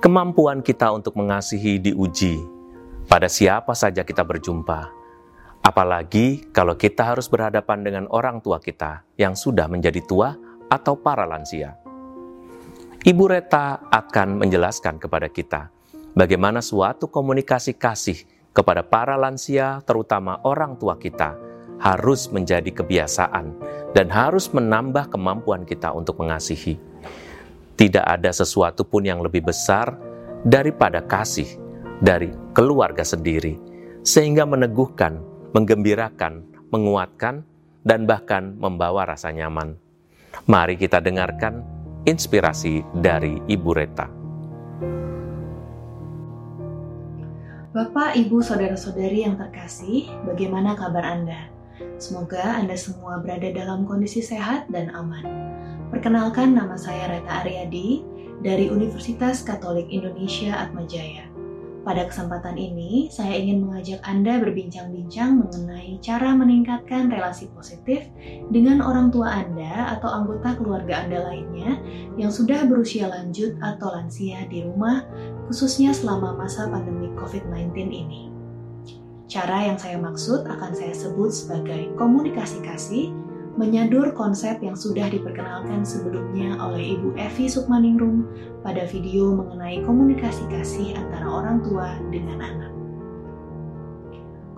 Kemampuan kita untuk mengasihi diuji pada siapa saja kita berjumpa, apalagi kalau kita harus berhadapan dengan orang tua kita yang sudah menjadi tua atau para lansia. Ibu Reta akan menjelaskan kepada kita bagaimana suatu komunikasi kasih kepada para lansia, terutama orang tua kita, harus menjadi kebiasaan dan harus menambah kemampuan kita untuk mengasihi. Tidak ada sesuatu pun yang lebih besar daripada kasih dari keluarga sendiri, sehingga meneguhkan, menggembirakan, menguatkan, dan bahkan membawa rasa nyaman. Mari kita dengarkan inspirasi dari Ibu Reta. Bapak, Ibu, Saudara-saudari yang terkasih, bagaimana kabar Anda? Semoga Anda semua berada dalam kondisi sehat dan aman. Perkenalkan nama saya Reta Aryadi dari Universitas Katolik Indonesia Atmajaya. Pada kesempatan ini, saya ingin mengajak Anda berbincang-bincang mengenai cara meningkatkan relasi positif dengan orang tua Anda atau anggota keluarga Anda lainnya yang sudah berusia lanjut atau lansia di rumah, khususnya selama masa pandemi COVID-19 ini. Cara yang saya maksud akan saya sebut sebagai komunikasi kasih menyadur konsep yang sudah diperkenalkan sebelumnya oleh Ibu Evi Sukmaningrum pada video mengenai komunikasi kasih antara orang tua dengan anak.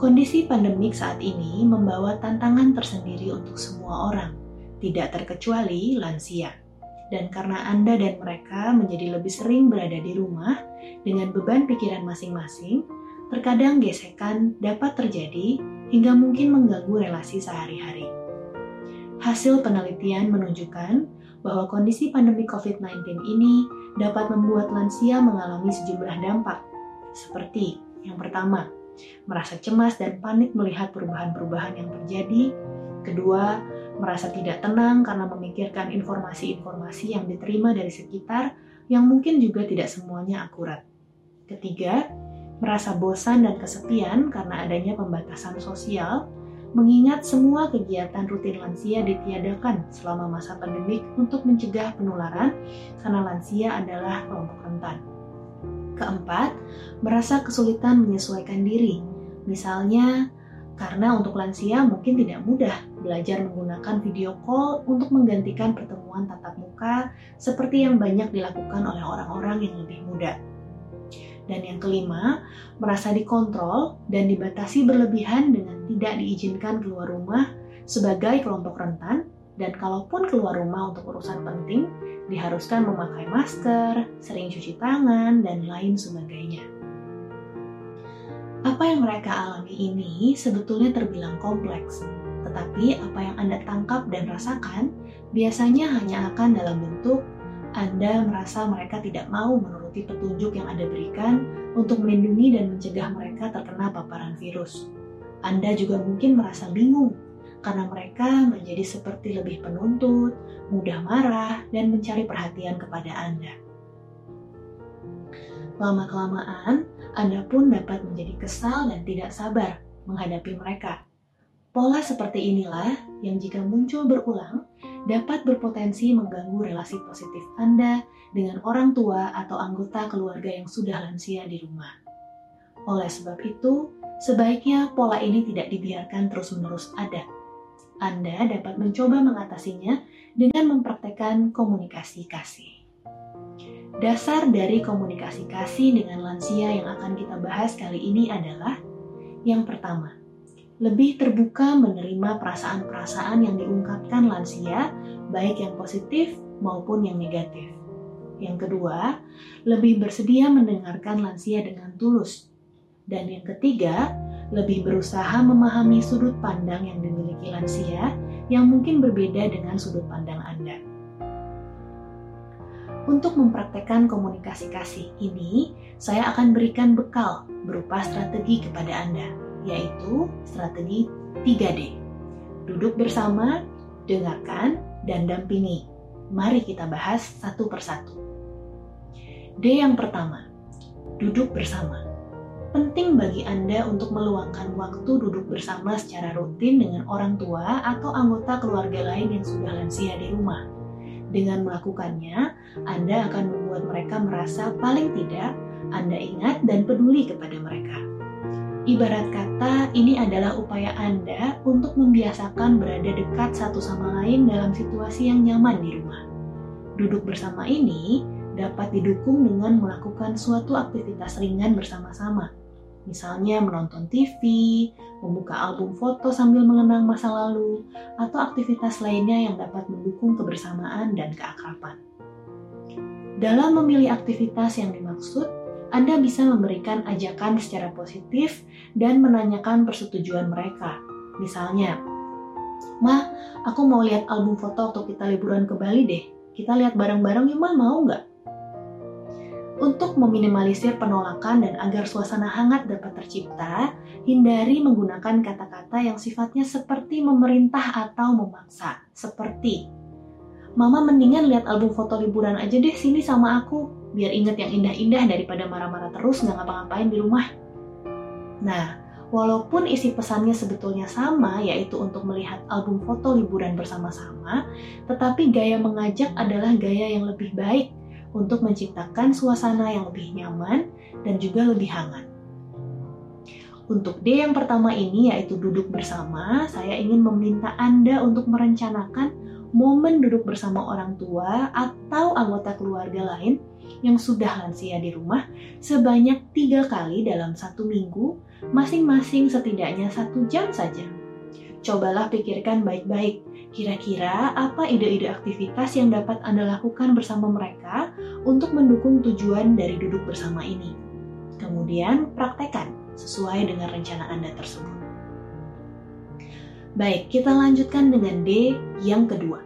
Kondisi pandemik saat ini membawa tantangan tersendiri untuk semua orang, tidak terkecuali lansia. Dan karena Anda dan mereka menjadi lebih sering berada di rumah dengan beban pikiran masing-masing, terkadang gesekan dapat terjadi hingga mungkin mengganggu relasi sehari-hari. Hasil penelitian menunjukkan bahwa kondisi pandemi COVID-19 ini dapat membuat lansia mengalami sejumlah dampak, seperti yang pertama, merasa cemas dan panik melihat perubahan-perubahan yang terjadi. Kedua, merasa tidak tenang karena memikirkan informasi-informasi yang diterima dari sekitar yang mungkin juga tidak semuanya akurat. Ketiga, merasa bosan dan kesepian karena adanya pembatasan sosial mengingat semua kegiatan rutin lansia ditiadakan selama masa pandemik untuk mencegah penularan karena lansia adalah kelompok rentan. Keempat, merasa kesulitan menyesuaikan diri. Misalnya, karena untuk lansia mungkin tidak mudah belajar menggunakan video call untuk menggantikan pertemuan tatap muka seperti yang banyak dilakukan oleh orang-orang yang lebih muda. Dan yang kelima, merasa dikontrol dan dibatasi berlebihan dengan tidak diizinkan keluar rumah sebagai kelompok rentan dan kalaupun keluar rumah untuk urusan penting, diharuskan memakai masker, sering cuci tangan, dan lain sebagainya. Apa yang mereka alami ini sebetulnya terbilang kompleks, tetapi apa yang Anda tangkap dan rasakan biasanya hanya akan dalam bentuk Anda merasa mereka tidak mau menurut mengikuti petunjuk yang Anda berikan untuk melindungi dan mencegah mereka terkena paparan virus. Anda juga mungkin merasa bingung karena mereka menjadi seperti lebih penuntut, mudah marah, dan mencari perhatian kepada Anda. Lama-kelamaan, Anda pun dapat menjadi kesal dan tidak sabar menghadapi mereka. Pola seperti inilah yang jika muncul berulang dapat berpotensi mengganggu relasi positif Anda dengan orang tua atau anggota keluarga yang sudah lansia di rumah. Oleh sebab itu, sebaiknya pola ini tidak dibiarkan terus-menerus ada. Anda dapat mencoba mengatasinya dengan mempraktekkan komunikasi kasih. Dasar dari komunikasi kasih dengan lansia yang akan kita bahas kali ini adalah yang pertama, lebih terbuka menerima perasaan-perasaan yang diungkapkan lansia, baik yang positif maupun yang negatif. Yang kedua, lebih bersedia mendengarkan lansia dengan tulus. Dan yang ketiga, lebih berusaha memahami sudut pandang yang dimiliki lansia yang mungkin berbeda dengan sudut pandang Anda. Untuk mempraktekkan komunikasi kasih ini, saya akan berikan bekal berupa strategi kepada Anda yaitu strategi 3D. Duduk bersama, dengarkan, dan dampingi. Mari kita bahas satu persatu. D yang pertama, duduk bersama. Penting bagi Anda untuk meluangkan waktu duduk bersama secara rutin dengan orang tua atau anggota keluarga lain yang sudah lansia di rumah. Dengan melakukannya, Anda akan membuat mereka merasa paling tidak Anda ingat dan peduli kepada mereka. Ibarat kata, ini adalah upaya Anda untuk membiasakan berada dekat satu sama lain dalam situasi yang nyaman di rumah. Duduk bersama ini dapat didukung dengan melakukan suatu aktivitas ringan bersama-sama. Misalnya menonton TV, membuka album foto sambil mengenang masa lalu, atau aktivitas lainnya yang dapat mendukung kebersamaan dan keakraban. Dalam memilih aktivitas yang dimaksud, anda bisa memberikan ajakan secara positif dan menanyakan persetujuan mereka. Misalnya, Ma, aku mau lihat album foto waktu kita liburan ke Bali deh. Kita lihat bareng-bareng yuk, Ma, mau nggak? Untuk meminimalisir penolakan dan agar suasana hangat dapat tercipta, hindari menggunakan kata-kata yang sifatnya seperti memerintah atau memaksa, seperti Mama mendingan lihat album foto liburan aja deh sini sama aku, biar inget yang indah-indah daripada marah-marah terus nggak ngapa-ngapain di rumah. Nah, walaupun isi pesannya sebetulnya sama, yaitu untuk melihat album foto liburan bersama-sama, tetapi gaya mengajak adalah gaya yang lebih baik untuk menciptakan suasana yang lebih nyaman dan juga lebih hangat. Untuk D yang pertama ini yaitu duduk bersama, saya ingin meminta Anda untuk merencanakan momen duduk bersama orang tua atau anggota keluarga lain yang sudah lansia di rumah sebanyak tiga kali dalam satu minggu, masing-masing setidaknya satu jam saja. Cobalah pikirkan baik-baik, kira-kira apa ide-ide aktivitas yang dapat Anda lakukan bersama mereka untuk mendukung tujuan dari duduk bersama ini. Kemudian, praktekkan sesuai dengan rencana Anda tersebut. Baik, kita lanjutkan dengan D yang kedua,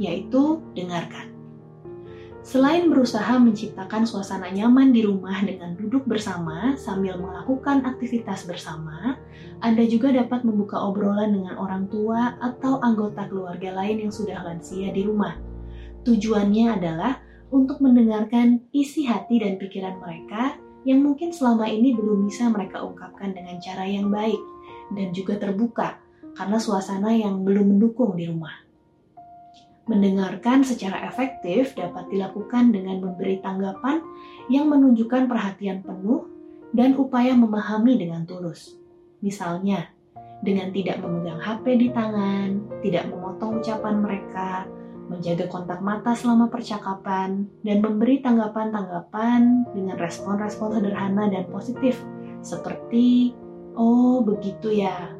yaitu dengarkan. Selain berusaha menciptakan suasana nyaman di rumah dengan duduk bersama sambil melakukan aktivitas bersama, Anda juga dapat membuka obrolan dengan orang tua atau anggota keluarga lain yang sudah lansia di rumah. Tujuannya adalah untuk mendengarkan isi hati dan pikiran mereka yang mungkin selama ini belum bisa mereka ungkapkan dengan cara yang baik dan juga terbuka karena suasana yang belum mendukung di rumah. Mendengarkan secara efektif dapat dilakukan dengan memberi tanggapan yang menunjukkan perhatian penuh dan upaya memahami dengan tulus. Misalnya, dengan tidak memegang HP di tangan, tidak memotong ucapan mereka, menjaga kontak mata selama percakapan, dan memberi tanggapan-tanggapan dengan respon-respon sederhana dan positif, seperti "Oh, begitu ya,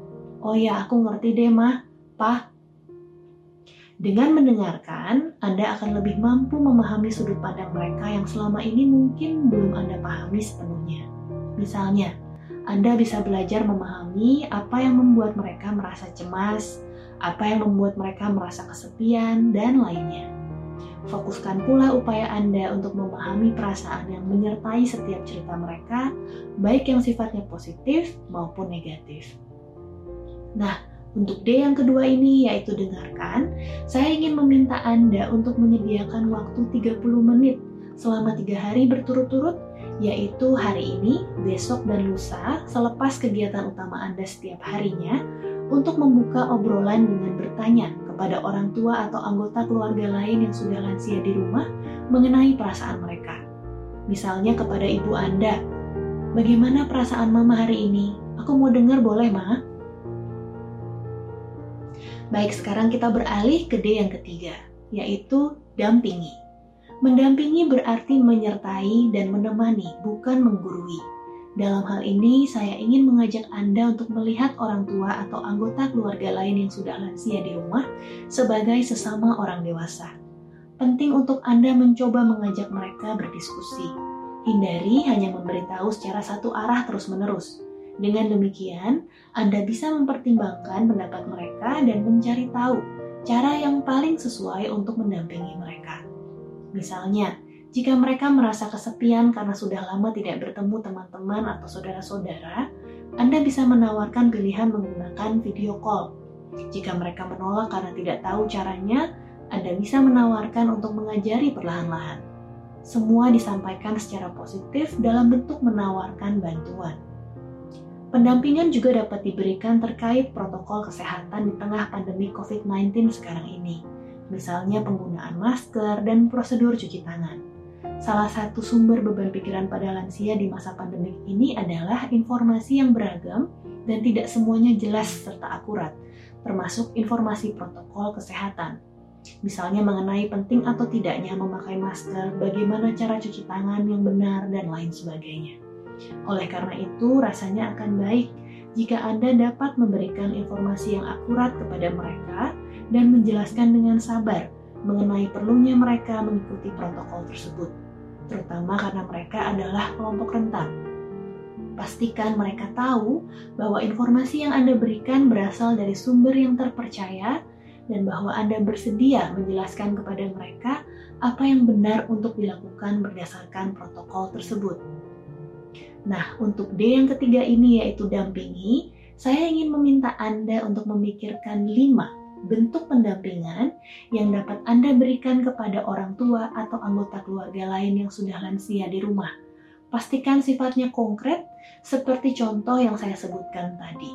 Oh ya, aku ngerti deh, mah. Pah. Dengan mendengarkan, Anda akan lebih mampu memahami sudut pandang mereka yang selama ini mungkin belum Anda pahami sepenuhnya. Misalnya, Anda bisa belajar memahami apa yang membuat mereka merasa cemas, apa yang membuat mereka merasa kesepian, dan lainnya. Fokuskan pula upaya Anda untuk memahami perasaan yang menyertai setiap cerita mereka, baik yang sifatnya positif maupun negatif. Nah, untuk D yang kedua ini yaitu dengarkan, saya ingin meminta Anda untuk menyediakan waktu 30 menit selama tiga hari berturut-turut, yaitu hari ini, besok, dan lusa selepas kegiatan utama Anda setiap harinya untuk membuka obrolan dengan bertanya kepada orang tua atau anggota keluarga lain yang sudah lansia di rumah mengenai perasaan mereka. Misalnya kepada ibu Anda, bagaimana perasaan mama hari ini? Aku mau dengar boleh, Ma? Baik, sekarang kita beralih ke D yang ketiga, yaitu dampingi. Mendampingi berarti menyertai dan menemani, bukan menggurui. Dalam hal ini, saya ingin mengajak Anda untuk melihat orang tua atau anggota keluarga lain yang sudah lansia di rumah sebagai sesama orang dewasa. Penting untuk Anda mencoba mengajak mereka berdiskusi. Hindari hanya memberitahu secara satu arah terus-menerus dengan demikian, Anda bisa mempertimbangkan pendapat mereka dan mencari tahu cara yang paling sesuai untuk mendampingi mereka. Misalnya, jika mereka merasa kesepian karena sudah lama tidak bertemu teman-teman atau saudara-saudara, Anda bisa menawarkan pilihan menggunakan video call. Jika mereka menolak karena tidak tahu caranya, Anda bisa menawarkan untuk mengajari perlahan-lahan. Semua disampaikan secara positif dalam bentuk menawarkan bantuan. Pendampingan juga dapat diberikan terkait protokol kesehatan di tengah pandemi COVID-19 sekarang ini. misalnya penggunaan masker dan prosedur cuci tangan. Salah satu sumber beban pikiran pada lansia di masa pandemik ini adalah informasi yang beragam dan tidak semuanya jelas serta akurat, termasuk informasi protokol kesehatan. Misalnya mengenai penting atau tidaknya memakai masker, bagaimana cara cuci tangan yang benar, dan lain sebagainya. Oleh karena itu, rasanya akan baik jika Anda dapat memberikan informasi yang akurat kepada mereka dan menjelaskan dengan sabar mengenai perlunya mereka mengikuti protokol tersebut, terutama karena mereka adalah kelompok rentan. Pastikan mereka tahu bahwa informasi yang Anda berikan berasal dari sumber yang terpercaya dan bahwa Anda bersedia menjelaskan kepada mereka apa yang benar untuk dilakukan berdasarkan protokol tersebut. Nah, untuk D yang ketiga ini yaitu dampingi, saya ingin meminta Anda untuk memikirkan lima bentuk pendampingan yang dapat Anda berikan kepada orang tua atau anggota keluarga lain yang sudah lansia di rumah. Pastikan sifatnya konkret seperti contoh yang saya sebutkan tadi.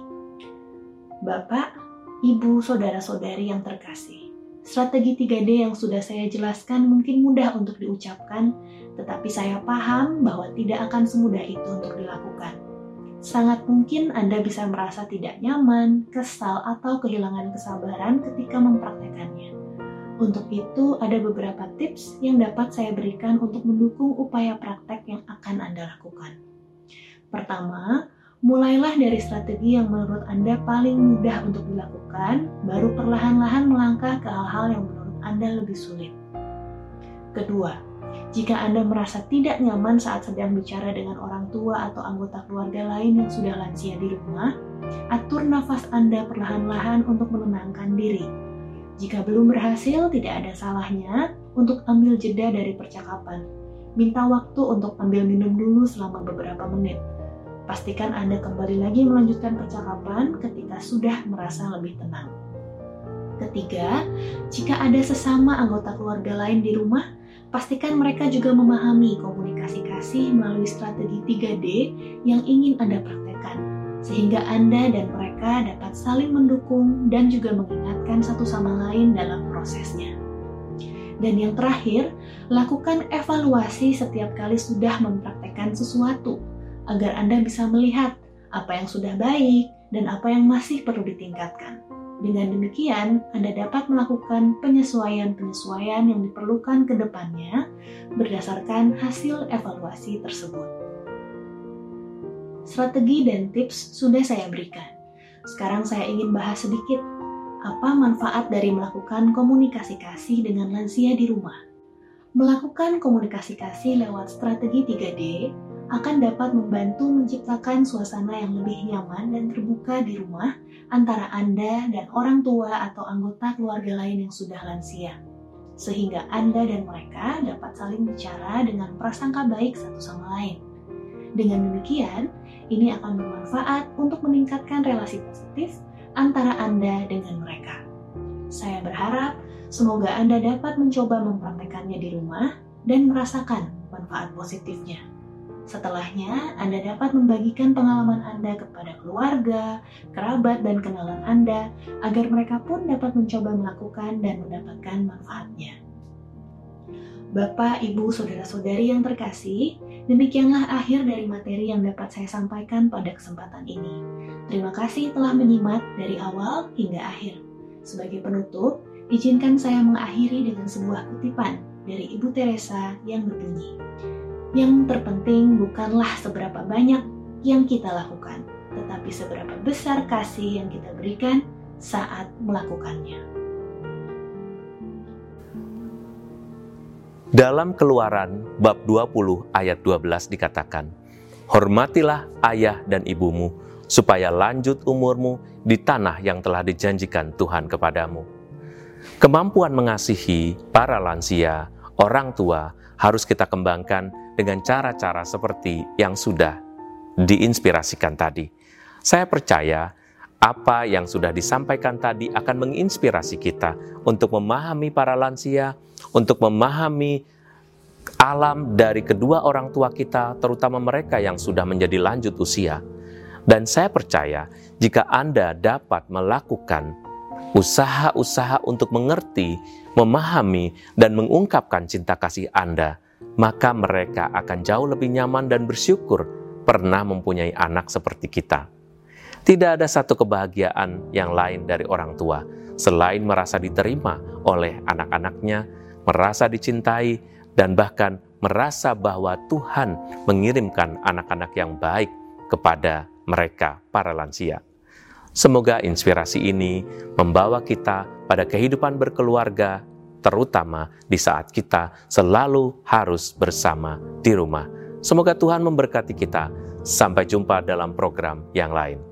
Bapak, Ibu, saudara-saudari yang terkasih, strategi 3D yang sudah saya jelaskan mungkin mudah untuk diucapkan, tetapi saya paham bahwa tidak akan semudah itu untuk dilakukan. Sangat mungkin Anda bisa merasa tidak nyaman, kesal, atau kehilangan kesabaran ketika mempraktekannya. Untuk itu, ada beberapa tips yang dapat saya berikan untuk mendukung upaya praktek yang akan Anda lakukan. Pertama, mulailah dari strategi yang menurut Anda paling mudah untuk dilakukan, baru perlahan-lahan melangkah ke hal-hal yang menurut Anda lebih sulit. Kedua, jika Anda merasa tidak nyaman saat sedang bicara dengan orang tua atau anggota keluarga lain yang sudah lansia di rumah, atur nafas Anda perlahan-lahan untuk menenangkan diri. Jika belum berhasil, tidak ada salahnya untuk ambil jeda dari percakapan. Minta waktu untuk ambil minum dulu selama beberapa menit. Pastikan Anda kembali lagi melanjutkan percakapan ketika sudah merasa lebih tenang. Ketiga, jika ada sesama anggota keluarga lain di rumah, Pastikan mereka juga memahami komunikasi kasih melalui strategi 3D yang ingin Anda praktekkan, sehingga Anda dan mereka dapat saling mendukung dan juga mengingatkan satu sama lain dalam prosesnya. Dan yang terakhir, lakukan evaluasi setiap kali sudah mempraktekkan sesuatu, agar Anda bisa melihat apa yang sudah baik dan apa yang masih perlu ditingkatkan. Dengan demikian, Anda dapat melakukan penyesuaian-penyesuaian yang diperlukan ke depannya berdasarkan hasil evaluasi tersebut. Strategi dan tips sudah saya berikan. Sekarang saya ingin bahas sedikit apa manfaat dari melakukan komunikasi kasih dengan lansia di rumah. Melakukan komunikasi kasih lewat strategi 3D akan dapat membantu menciptakan suasana yang lebih nyaman dan terbuka di rumah antara Anda dan orang tua atau anggota keluarga lain yang sudah lansia. Sehingga Anda dan mereka dapat saling bicara dengan prasangka baik satu sama lain. Dengan demikian, ini akan bermanfaat untuk meningkatkan relasi positif antara Anda dengan mereka. Saya berharap semoga Anda dapat mencoba mempraktekannya di rumah dan merasakan manfaat positifnya. Setelahnya, Anda dapat membagikan pengalaman Anda kepada keluarga, kerabat, dan kenalan Anda agar mereka pun dapat mencoba melakukan dan mendapatkan manfaatnya. Bapak, Ibu, Saudara-saudari yang terkasih, demikianlah akhir dari materi yang dapat saya sampaikan pada kesempatan ini. Terima kasih telah menyimak dari awal hingga akhir. Sebagai penutup, izinkan saya mengakhiri dengan sebuah kutipan dari Ibu Teresa yang berbunyi, yang terpenting bukanlah seberapa banyak yang kita lakukan, tetapi seberapa besar kasih yang kita berikan saat melakukannya. Dalam Keluaran bab 20 ayat 12 dikatakan, Hormatilah ayah dan ibumu, supaya lanjut umurmu di tanah yang telah dijanjikan Tuhan kepadamu. Kemampuan mengasihi para lansia, orang tua, harus kita kembangkan dengan cara-cara seperti yang sudah diinspirasikan tadi. Saya percaya apa yang sudah disampaikan tadi akan menginspirasi kita untuk memahami para lansia, untuk memahami alam dari kedua orang tua kita, terutama mereka yang sudah menjadi lanjut usia. Dan saya percaya jika Anda dapat melakukan usaha-usaha untuk mengerti, memahami, dan mengungkapkan cinta kasih Anda, maka mereka akan jauh lebih nyaman dan bersyukur pernah mempunyai anak seperti kita. Tidak ada satu kebahagiaan yang lain dari orang tua selain merasa diterima oleh anak-anaknya, merasa dicintai, dan bahkan merasa bahwa Tuhan mengirimkan anak-anak yang baik kepada mereka, para lansia. Semoga inspirasi ini membawa kita pada kehidupan berkeluarga, terutama di saat kita selalu harus bersama di rumah. Semoga Tuhan memberkati kita. Sampai jumpa dalam program yang lain.